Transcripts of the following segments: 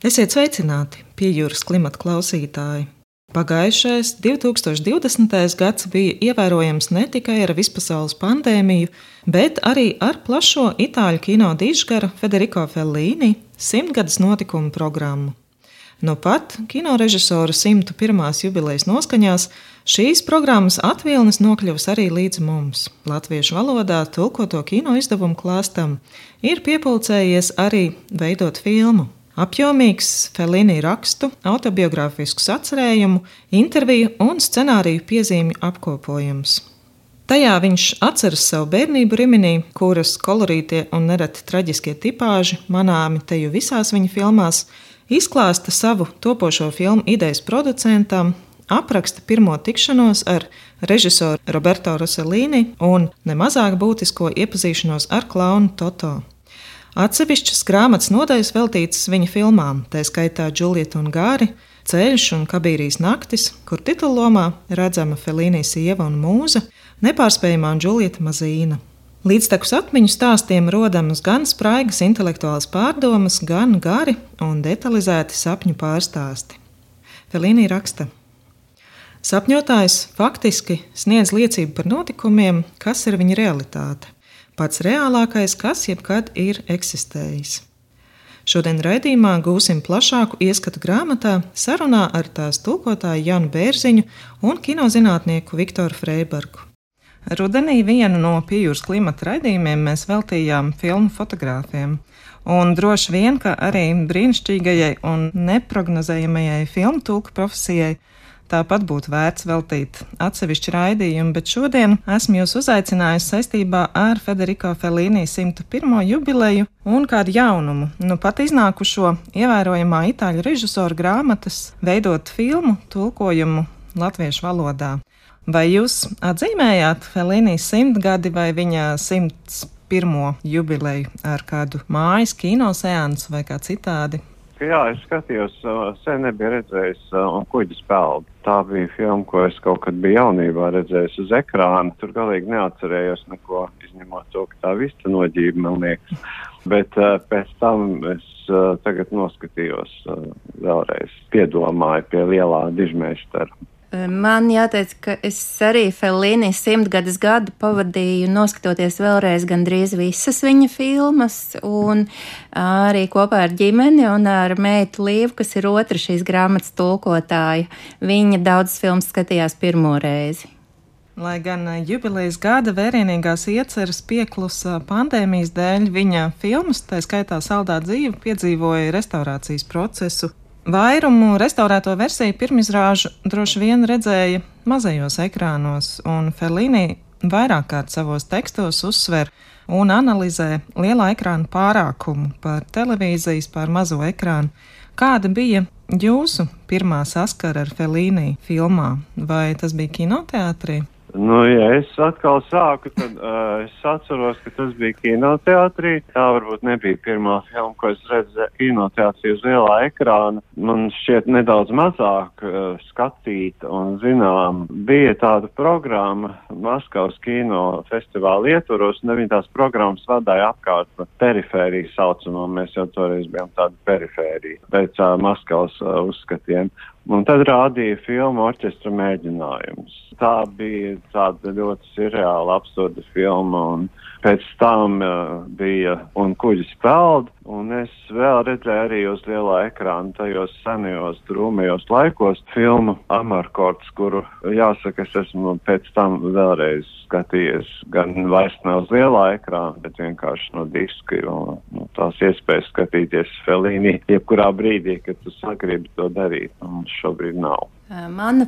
Esiet sveicināti, piejūras klimata klausītāji! Pagājušais 2020. gads bija ievērojams ne tikai ar vispasaules pandēmiju, bet arī ar plašo itāļu kino dižgara Federico Fellini simtgades notikumu programmu. Nu pat kino režisora 101. jubilejas noskaņās šīs programmas atvilnis nokļuvis arī līdz mums. Latviešu valodā tulkoto kino izdevumu klāstam ir piepulcējies arī veidot filmu Apjomīgs Felīnija rakstu, autobiogrāfisku atcerējumu, interviju un scenāriju piezīmju apkopojums. Tajā viņš atceras savu bērnību Riminī, kuras kolorītie un nereti traģiskie tipāži, manāmi teju visās viņa filmās, izklāsta savu topošo filmu idejas producentam, apraksta pirmo tikšanos ar režisoru Roberto Rossellini un nemazāk būtisko iepazīšanos ar klaunu Toto. Atsevišķas grāmatas nodaļas veltītas viņa filmām, tā skaitā Džulieta un Gāri, Ceļš un Kabīrijas naktis, kur titullomā redzama Felīnijas sieva un mūza, nepārspējamā Džulieta Mazīna. Līdztekus atmiņu stāstiem rodamas gan spraigas intelektuālas pārdomas, gan gari un detalizēti sapņu pārstāsti. Felīnija raksta: Sapņotājs faktiski sniedz liecību par notikumiem, kas ir viņa realitāte pats reālākais, kas jebkad ir eksistējis. Šodien raidījumā gūsim plašāku ieskatu grāmatā sarunā ar tās tulkotāju Janu Bērziņu un kinozinātnieku Viktoru Freibergu. Rudenī vienu no pījūras klimata raidījumiem mēs veltījām filmu fotogrāfiem. Un droši vien, ka arī brīnišķīgajai un neparedzējamajai filmu tulku profesijai Tāpat būtu vērts veltīt atsevišķu raidījumu, bet šodien esmu jūs uzaicinājusi saistībā ar Federico Felīnī 101. jubileju un kādu jaunumu. Nu, pat iznākušo ievērojamā itāļu režisora grāmatas veidot filmu tulkojumu latviešu valodā. Vai jūs atzīmējāt Felīnī simtgadi vai viņa simts pirmo jubileju ar kādu mājas kinoseansu vai kā citādi? Jā, es skatījos, sen nebiju redzējis un kuģis peldu. Tā bija filma, ko es kaut kad biju jaunībā redzējis uz ekrāna. Tur galīgi neatcerējos neko, izņemot to, ka tā vista noģība, man liekas. Bet pēc tam es tagad noskatījos vēlreiz, piedomāju pie lielā dižmeistara. Man jāteic, ka es arī Felīni simtgades gadu pavadīju noskatoties vēlreiz gandrīz visas viņa filmas, un arī kopā ar ģimeni un ar meitu Līvu, kas ir otra šīs grāmatas tulkotāja. Viņa daudzas filmas skatījās pirmo reizi. Lai gan jubilejas gada vērienīgās ieceras pieklusa pandēmijas dēļ, viņa filmas, tā skaitā Saldā dzīve, piedzīvoja restaurācijas procesu, Vairumu restaurēto versiju pirmizrāžu droši vien redzēja mazajos ekrānos, un Felīni vairāk kārt savos tekstos uzsver un analizē lielā ekrāna pārākumu par televīzijas, par mazo ekrānu. Kāda bija jūsu pirmā saskara ar Felīniju filmā? Vai tas bija kinoteātrī? Nu, ja es atkal sāku, tad uh, es atceros, ka tas bija kinoteātrī. Tā varbūt nebija pirmā filma, ko es redzēju kinoteātrī uz lielā ekrāna. Man šķiet nedaudz mazāk uh, skatīt un zinām. Bija tāda programma Maskavas kino festivāla ietvaros, un viņi tās programmas vadīja apkārt pa perifēriju saucamo. Mēs jau toreiz bijām tāda perifērija pēc uh, Maskavas uh, uzskatiem. Un tad rādīja filmu orķestra mēģinājums. Tā bija tāda ļoti surreāla, absurda filma. Un pēc tam uh, bija un kuģis peld, un es vēl redzēju arī uz lielā ekrāna tajos senajos drūmajos laikos filmu Amarkords, kuru jāsaka, es esmu pēc tam vēlreiz skatījies gan vairs ne uz lielā ekrāna, bet vienkārši no diska, jo nu, tās iespējas skatīties Felīnī jebkurā brīdī, kad tu sagribi to darīt, un šobrīd nav. Mana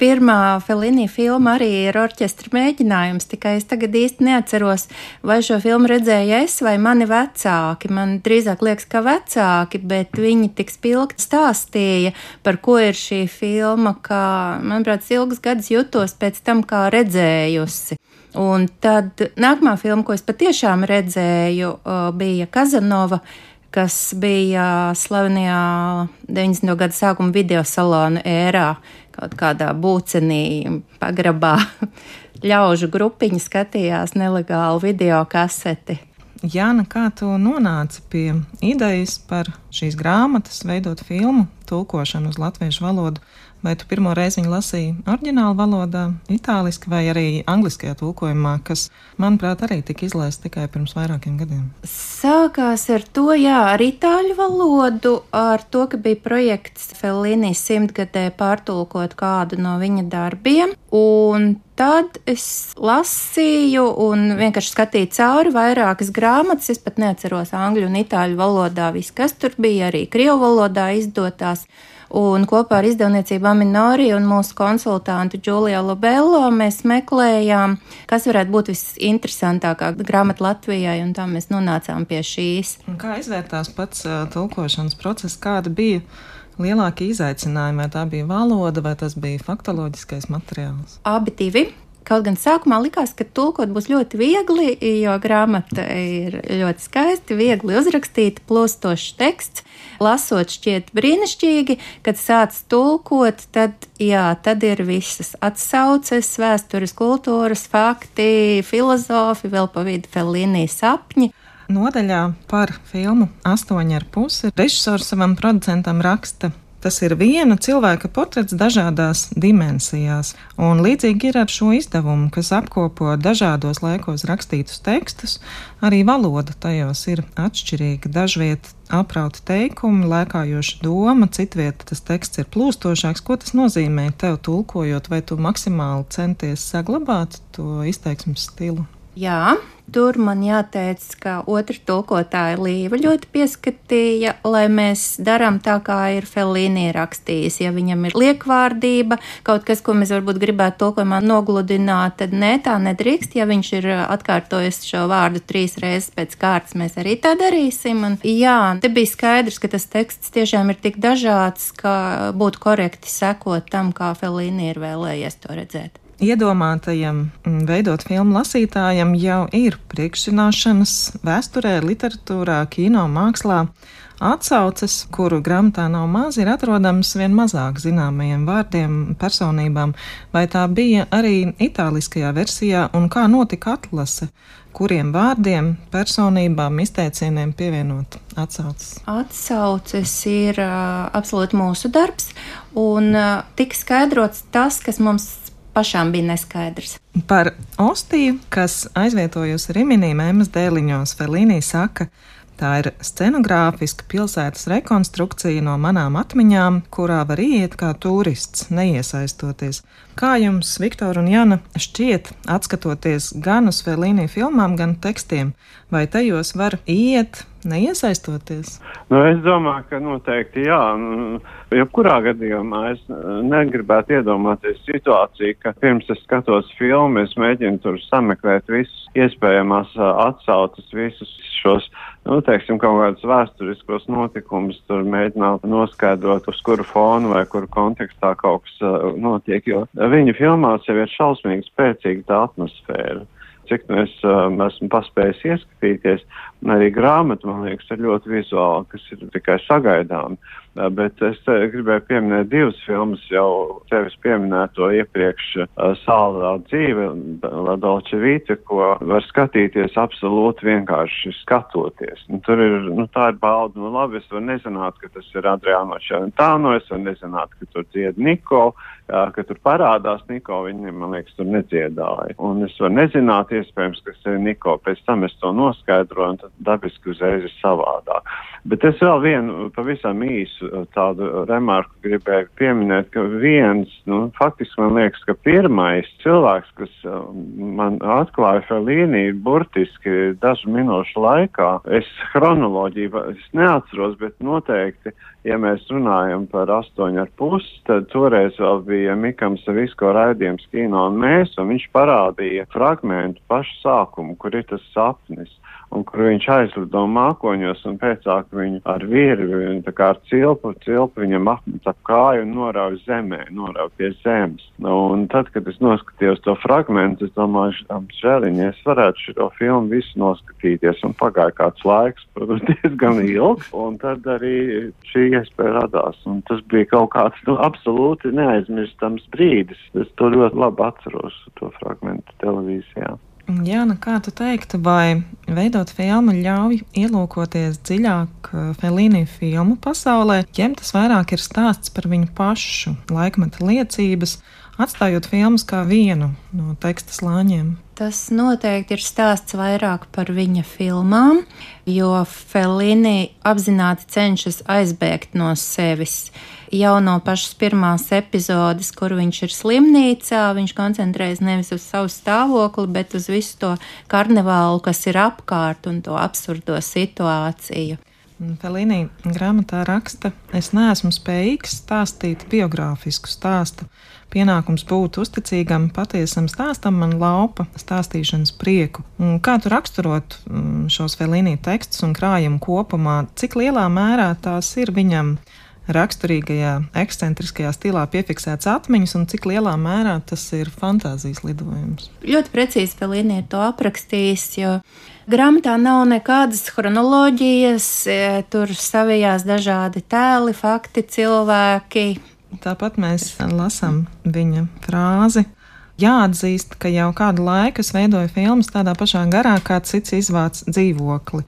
pirmā Felīnija filma arī ir orķestra mēģinājums, tikai es tagad īsti neatceros, vai šo filmu redzēju es vai mani vecāki. Man drīzāk liekas, ka vecāki, bet viņi tik spilgti stāstīja, par ko ir šī filma, ka, manuprāt, ilgus gadus jutos pēc tam kā redzējusi. Un tad nākamā filma, ko es patiešām redzēju, bija Kazanova kas bija slavenajā 90. gada sākuma video salonu ērā, kaut kādā būcenī, pagrabā. Ļaužu grupiņa skatījās nelegālu video kaseti. Jāna, kā tu nonāci pie idejas par šīs grāmatas, veidot filmu, tulkošanu uz latviešu valodu? Vai tu pirmo reizi viņu lasīji oriģinālu valodā, itāliski vai arī angliskajā tulkojumā, kas, manuprāt, arī tika izlaists tikai pirms vairākiem gadiem? Sākās ar to, jā, ar itāļu valodu, ar to, ka bija projekts Fellini simtgadē pārtulkot kādu no viņa darbiem. Un tad es lasīju un vienkārši skatīju cauri vairākas grāmatas. Es pat neatceros angļu un itāļu valodā, viss, kas tur bija, arī krievu valodā izdotās. Un kopā ar izdevniecību Aminori un mūsu konsultantu Džuliju Lobello mēs meklējām, kas varētu būt visinteresantākā grāmata Latvijai, un tā mēs nonācām pie šīs. Un kā izvērtās pats uh, tulkošanas process, kāda bija? Lielākie izaicinājumi, vai tā bija valoda, vai tas bija faktoloģiskais materiāls? Abi divi. Kaut gan sākumā likās, ka tulkot būs ļoti viegli, jo grāmata ir ļoti skaisti, viegli uzrakstīta, plūstošs teksts. Lasot, šķiet brīnišķīgi, kad sāc tulkot, tad, jā, tad ir visas atsauces, vēstures, kultūras, fakti, filozofi, vēl pa vidu Fellīnī sapņi. Nodaļā par filmu astoņi ar pusi režisors savam producentam raksta Tas ir viena cilvēka portrets dažādās dimensijās, un līdzīgi ir ar šo izdevumu, kas apkopo dažādos laikos rakstītus tekstus. Arī valoda tajos ir atšķirīga. Dažviet aprauti teikumi, lēkājoša doma, citviet tas teksts ir plūstošāks. Ko tas nozīmē tev tulkojot, vai tu maksimāli centies saglabāt to izteiksmes stilu? Jā, tur man jāteic, ka otra tulkotāja Līva ļoti pieskatīja, lai mēs darām tā, kā ir Felīnī rakstījis. Ja viņam ir liekvārdība, kaut kas, ko mēs varbūt gribētu tulkojumā nogludināt, tad nē, tā nedrīkst. Ja viņš ir atkārtojis šo vārdu trīs reizes pēc kārtas, mēs arī tā darīsim. Un, jā, te bija skaidrs, ka tas teksts tiešām ir tik dažāds, ka būtu korekti sekot tam, kā Felīnī ir vēlējies to redzēt iedomātajam mm, veidot filmu lasītājam jau ir priekšzināšanas vēsturē, literatūrā, kino, mākslā. Atsauces, kuru grāmatā nav maz, ir atrodams vien mazāk zināmajiem vārdiem, personībām, vai tā bija arī itāliskajā versijā, un kā notika atlase, kuriem vārdiem, personībām, izteicieniem pievienot atsauces. Atsauces ir uh, absolūti mūsu darbs, un uh, tik skaidrots tas, kas mums pašām bija neskaidrs. Par Ostiju, kas aizvietojusi Riminī mēmas dēliņos, Felīnī saka, Tā ir scenogrāfiska pilsētas rekonstrukcija no manām atmiņām, kurā var iet kā turists, neiesaistoties. Kā jums, Viktor un Jana, šķiet, atskatoties gan uz Felīnī filmām, gan tekstiem, vai tajos var iet, neiesaistoties? Nu, es domāju, ka noteikti jā. Nu, jebkurā gadījumā es negribētu iedomāties situāciju, ka pirms es skatos filmu, es mēģinu tur sameklēt visus iespējamās atsauces, visus šos nu, teiksim, kaut kādus vēsturiskos notikumus, tur mēģināt noskaidrot, uz kuru fonu vai kuru kontekstā kaut kas uh, notiek, jo viņa filmās jau ir šausmīgi spēcīga tā atmosfēra. Cik nu es um, esmu paspējis ieskatīties, arī grāmata, man liekas, ir ļoti vizuāla, kas ir tikai sagaidām. Bet es gribēju pieminēt divas filmas, jau tevis pieminēto iepriekš uh, Sālā dzīve, Ladolče Vīte, ko var skatīties absolūti vienkārši skatoties. Nu, tur ir, nu, tā ir bauda, nu labi, es varu nezināt, ka tas ir Adriāno Čaventāno, es varu nezināt, ka tur dzied Niko, ka tur parādās Niko, viņi, man liekas, tur nedziedāja. Un es varu nezināt, iespējams, kas ir Niko, pēc tam es to noskaidroju, un tad dabiski uzreiz ir savādāk. Bet es vēl vienu pavisam īsu tādu remarku gribēju pieminēt, ka viens, nu, faktiski man liekas, ka pirmais cilvēks, kas uh, man atklāja šo līniju burtiski dažu minūšu laikā, es chronoloģiju es neatceros, bet noteikti, ja mēs runājam par astoņu ar pusi, tad toreiz vēl bija Mikam Savisko raidījums kino un mēs, un viņš parādīja fragmentu pašu sākumu, kur ir tas sapnis un kur viņš aizlido mākoņos un pēcāk viņu ar virvi, un tā kā ar cilpu, cilpu viņam apmet ap kāju un norauj zemē, norauj pie zemes. Nu, un tad, kad es noskatījos to fragmentu, es domāju, žēliņ, ja es varētu šo filmu visu noskatīties, un pagāja kāds laiks, protams, diezgan ilgs, un tad arī šī iespēja radās, un tas bija kaut kāds, nu, absolūti neaizmirstams brīdis. Es to ļoti labi atceros, to fragmentu televīzijā. Jāna, kā tu teiktu, vai veidot filmu ļauj ielūkoties dziļāk uh, Felīnī filmu pasaulē, ķem tas vairāk ir stāsts par viņu pašu, laikmeta liecības, atstājot filmas kā vienu no teksta slāņiem? Tas noteikti ir stāsts vairāk par viņa filmām, jo Felīni apzināti cenšas aizbēgt no sevis jau no pašas pirmās epizodes, kur viņš ir slimnīcā, viņš koncentrējas nevis uz savu stāvokli, bet uz visu to karnevālu, kas ir apkārt un to absurdo situāciju. Felīnī grāmatā raksta, es neesmu spējīgs stāstīt biogrāfisku stāstu. Pienākums būt uzticīgam, patiesam stāstam man laupa stāstīšanas prieku. Un kā tu raksturot mm, šos Felīnī tekstus un krājumu kopumā, cik lielā mērā tās ir viņam raksturīgajā, ekscentriskajā stilā piefiksēts atmiņas un cik lielā mērā tas ir fantāzijas lidojums. Ļoti precīzi Felīni ir to aprakstījis, jo grāmatā nav nekādas chronoloģijas, e, tur savijās dažādi tēli, fakti, cilvēki. Tāpat mēs lasām viņa frāzi jāatzīst, ka jau kādu laiku es veidoju filmas tādā pašā garā, kā cits izvāc dzīvokli,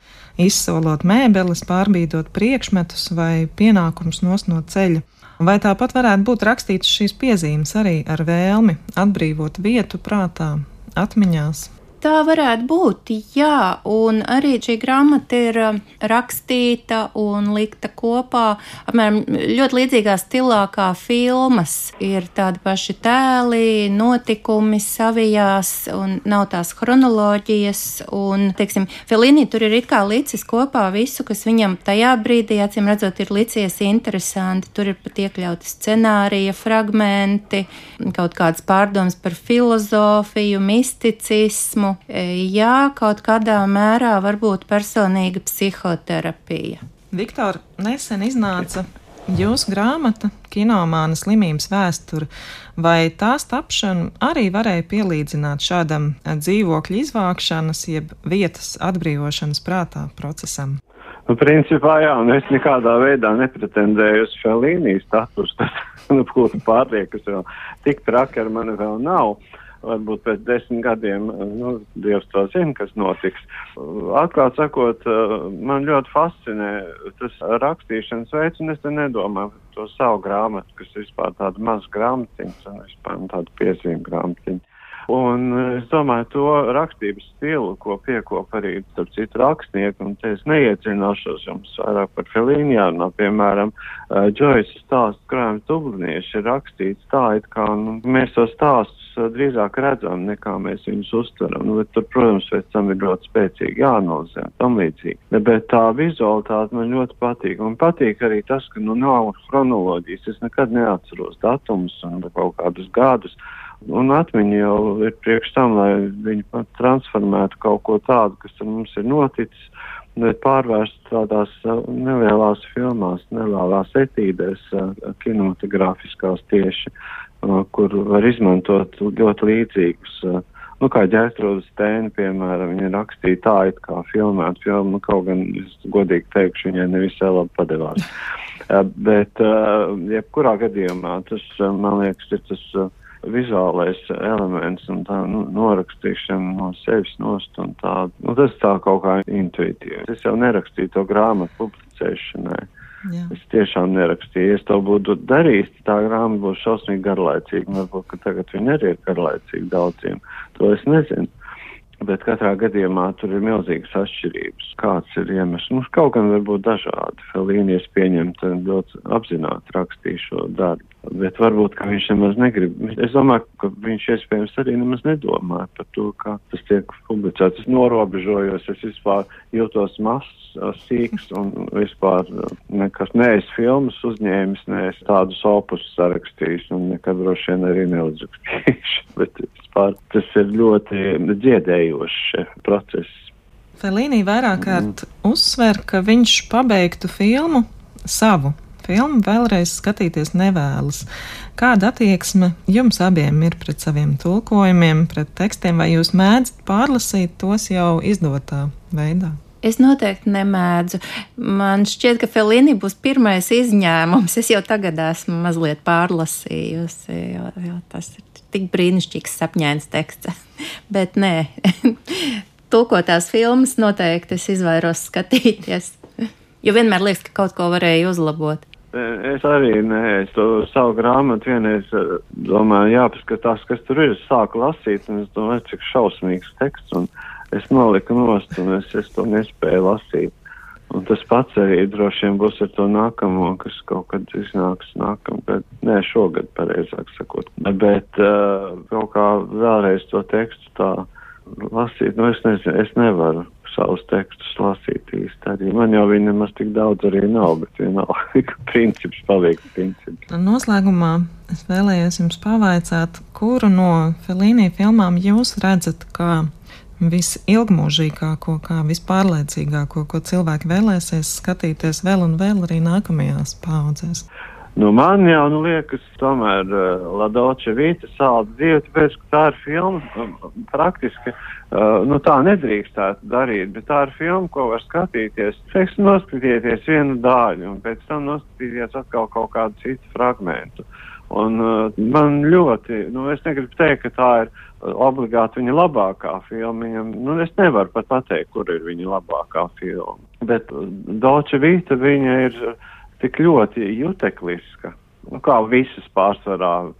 izsolot mēbeles, pārbīdot priekšmetus vai pienākumus no ceļa. Vai tāpat varētu būt rakstīts šīs piezīmes arī ar vēlmi atbrīvot vietu prātā, atmiņās? Tā varētu būt, jā, un arī šī grāmata ir um, rakstīta un likta kopā, apmēram ļoti līdzīgā stilā kā filmas. Ir tādi paši tēli, notikumi savijās, un nav tās chronoloģijas, un, teiksim, Felīnī tur ir it kā licis kopā visu, kas viņam tajā brīdī, acīm redzot, ir licies interesanti. Tur ir pat iekļauti scenārija fragmenti, kaut kādas pārdomas par filozofiju, misticismu, jā, kaut kādā mērā varbūt personīga psihoterapija. Viktor, nesen iznāca jūsu grāmata Kinomāna slimības vēsture, vai tās tapšanu arī varēja pielīdzināt šādam dzīvokļu izvākšanas, jeb vietas atbrīvošanas prātā procesam? Nu, principā, jā, un es nekādā veidā nepretendēju uz Felīnijas statusu. Tas, nu, ko tu pārliek, kas vēl tik traki ar mani vēl nav. Uh, varbūt pēc desmit gadiem, nu, Dievs to zina, kas notiks. Atklāt sakot, man ļoti fascinē tas rakstīšanas veids, un es te nedomāju to savu grāmatu, kas vispār tāda maza grāmatiņa, un vispār tāda piezīme grāmatiņa. Un es domāju, to rakstības stilu, ko piekop arī starp citu rakstnieku, un te es neiecināšos jums vairāk par Felīnu jārunā, piemēram, uh, Joyce stāsts krājums Dublinieši ir rakstīts tā, it kā nu, mēs to stāstus uh, drīzāk redzam, nekā mēs viņus uztveram. Nu, bet tur, protams, pēc tam ir ļoti spēcīgi jāanalizē, tam līdzīgi. Bet tā vizualitāte man ļoti patīk. Man patīk arī tas, ka nu nav chronoloģijas. Es nekad neatceros datumus un kaut kādus gadus. Un atmiņa jau ir priekš tam, lai viņi transformētu kaut ko tādu, kas ar mums ir noticis, bet pārvērst tādās uh, nelielās filmās, nelielās etīdēs, uh, kinematogrāfiskās tieši, kur var izmantot ļoti līdzīgus. Nu, kā ģēstrodas tēni, piemēram, viņa rakstīja tā, it kā filmēt filmu, kaut gan, es godīgi teikšu, viņai nevisai labi padevās. Bet, jebkurā gadījumā, tas, man liekas, ir tas vizuālais elements un tā nu, norakstīšana no sevis nost un tā, nu, tas tā kaut kā intuitīvi. Es jau nerakstīju to grāmatu publicēšanai. Jā. Es tiešām nerakstīju. Es to būtu darījis, tā grāmata būtu šausmīgi garlaicīga. Varbūt, ka tagad viņa arī ir garlaicīga daudziem. To es nezinu. Bet katrā gadījumā tur ir milzīgas atšķirības. Kāds ir iemesls? Mums kaut gan var būt dažādi. Felīnijas pieņemt ļoti apzināti rakstīju šo darbu bet varbūt viņš nemaz negrib. Es domāju, ka viņš iespējams arī nemaz nedomāja par to, kā tas tiek publicēts. Es norobežojos, es vispār jūtos mazs, sīks un vispār nekas neesmu filmas uzņēmis, neesmu tādus opus sarakstījis un nekad droši vien arī neuzrakstīšu. bet vispār tas ir ļoti dziedējošs process. Felīnī vairāk kārt mm. uzsver, ka viņš pabeigtu filmu savu filmu vēlreiz skatīties nevēlas. Kāda attieksme jums abiem ir pret saviem tulkojumiem, pret tekstiem, vai jūs mēdzat pārlasīt tos jau izdotā veidā? Es noteikti nemēdzu. Man šķiet, ka Felīna būs pirmais izņēmums. Es jau tagad esmu mazliet pārlasījusi, jo, jo tas ir tik brīnišķīgs sapņēns teksts. Bet nē, tulkotās filmas noteikti es izvairos skatīties. Jo vienmēr liekas, ka kaut ko varēja uzlabot. Es arī nē, es to savu grāmatu vienreiz eh, domāju, jāpaskatās, kas tur ir. Es sāku lasīt, un es domāju, cik šausmīgs teksts, un es noliku nost, un es, es to nespēju lasīt. Un tas pats arī droši vien būs ar to nākamo, kas kaut kad iznāks nākamgad, nē, šogad, pareizāk sakot. Bet uh, kaut kā vēlreiz to tekstu tā lasīt, nu es nezinu, es nevaru savus tekstus lasīt īsti arī. Man jau viņi nemaz tik daudz arī nav, bet vienalga, princips paliek princips. Noslēgumā es vēlējos jums pavaicāt, kuru no Felīnī filmām jūs redzat kā visilgmūžīgāko, kā vispārliecīgāko, ko cilvēki vēlēsies skatīties vēl un vēl arī nākamajās paudzēs? Nu, man jau nu, liekas, tomēr uh, Ladoča Vīta sāla dzīve, tāpēc, ka tā ir filma, um, praktiski, uh, nu tā nedrīkstētu darīt, bet tā ir filma, ko var skatīties. Teiksim, noskatīties vienu daļu un pēc tam noskatīties atkal kaut kādu citu fragmentu. Un uh, man ļoti, nu, es negribu teikt, ka tā ir obligāti viņa labākā filma. Viņam, nu, es nevaru pat pateikt, kur ir viņa labākā filma. Bet Dolce Vita viņa ir tik ļoti jutekliska, nu, kā visas pārsvarā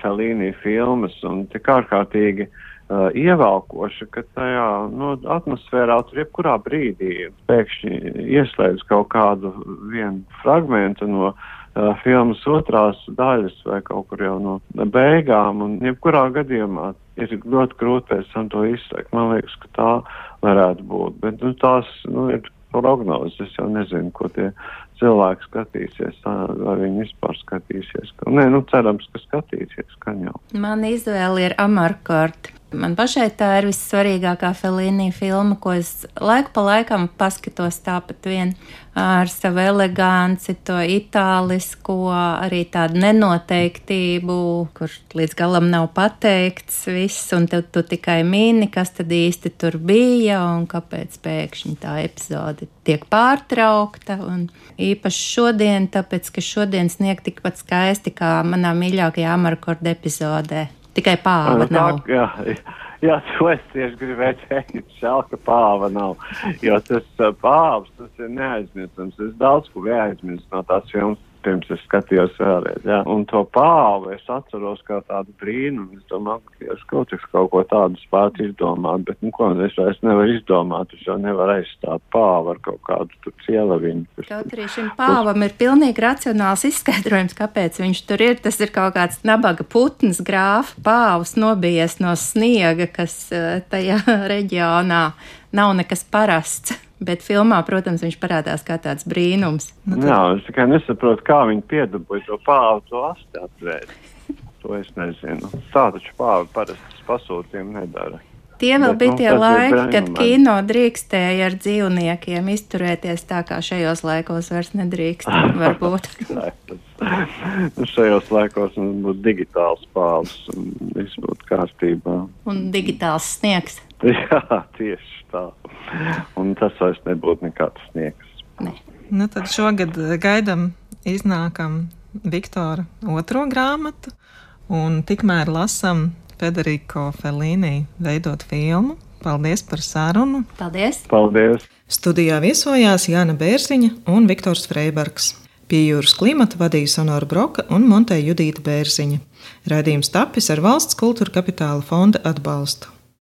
Felīnī filmas, un tik ārkārtīgi uh, ievelkoša, ka tajā nu, atmosfērā tur jebkurā brīdī pēkšņi ieslēdz kaut kādu vienu fragmentu no uh, filmas otrās daļas vai kaut kur jau no beigām, un jebkurā gadījumā ir ļoti grūti pēc tam to izteikt. Man liekas, ka tā varētu būt. Bet nu, tās nu, ir prognozes. Es jau nezinu, ko tie cilvēki skatīsies, vai viņi vispār skatīsies. Nē, nu, cerams, ka skatīsies, ka jau. Man izvēle ir Amarkārta. Man pašai tā ir vissvarīgākā Felīnija filma, ko es laiku pa laikam paskatos tāpat vien ar savu eleganci, to itālisko, arī tādu nenoteiktību, kur līdz galam nav pateikts viss, un tu, tu tikai mini, kas tad īsti tur bija un kāpēc pēkšņi tā epizode tiek pārtraukta. Un īpaši šodien, tāpēc, ka šodien sniegt tikpat skaisti kā manā mīļākajā Amarkorda epizodē. Tikai pāva nu, nav. Tā, jā, jā, to es tieši gribēju teikt. Žēl, ka pāva nav. Jo tas pāvs, tas ir neaizmirstams. Es daudz ko aizmirstu no tās filmas pirms es skatījos vēlreiz. Ja? Un to pāvu es atceros kā tādu brīnumu. Es domāju, ka es kaut, kaut ko tādu spētu izdomāt, bet, nu, ko es vairs nevaru izdomāt. Es jau nevaru aizstāt pāvu ar kaut kādu cielaviņu. Kas... Kaut arī šim pāvam ir pilnīgi racionāls izskaidrojums, kāpēc viņš tur ir. Tas ir kaut kāds nabaga putns, grāfa pāvs nobijies no sniega, kas eh, tajā reģionā nav nekas parasts. Bet filmā, protams, viņš parādās kā tāds brīnums. Nu, tad... Jā, es tikai nesaprotu, kā viņi piedabūja to pāvu, to asti atvērt. To es nezinu. Tā taču pāvi parasti pasūtījumu nedara. Tie vēl Bet, bija nu, tie laiki, kad kino drīkstēja ar dzīvniekiem izturēties tā, kā šajos laikos vairs nedrīkst. Varbūt. Nu, šajos laikos mums būtu digitāls pāvs un viss būtu kārtībā. Un digitāls sniegs. Jā, tieši tā. Un tas vairs nebūtu nekāds sniegs. Ne. Nu, tad šogad gaidām, iznākam Viktora otro grāmatu, un tikmēr lasam Federico Felīnī veidot filmu. Paldies par sarunu! Paldies! Paldies. Studijā viesojās Jāna Bērziņa un Viktors Freibergs. Pie jūras klimata vadīja Sonora Broka un Monteja Judīta Bērziņa. Radījums tapis ar valsts kultūra kapitāla fonda atbalstu.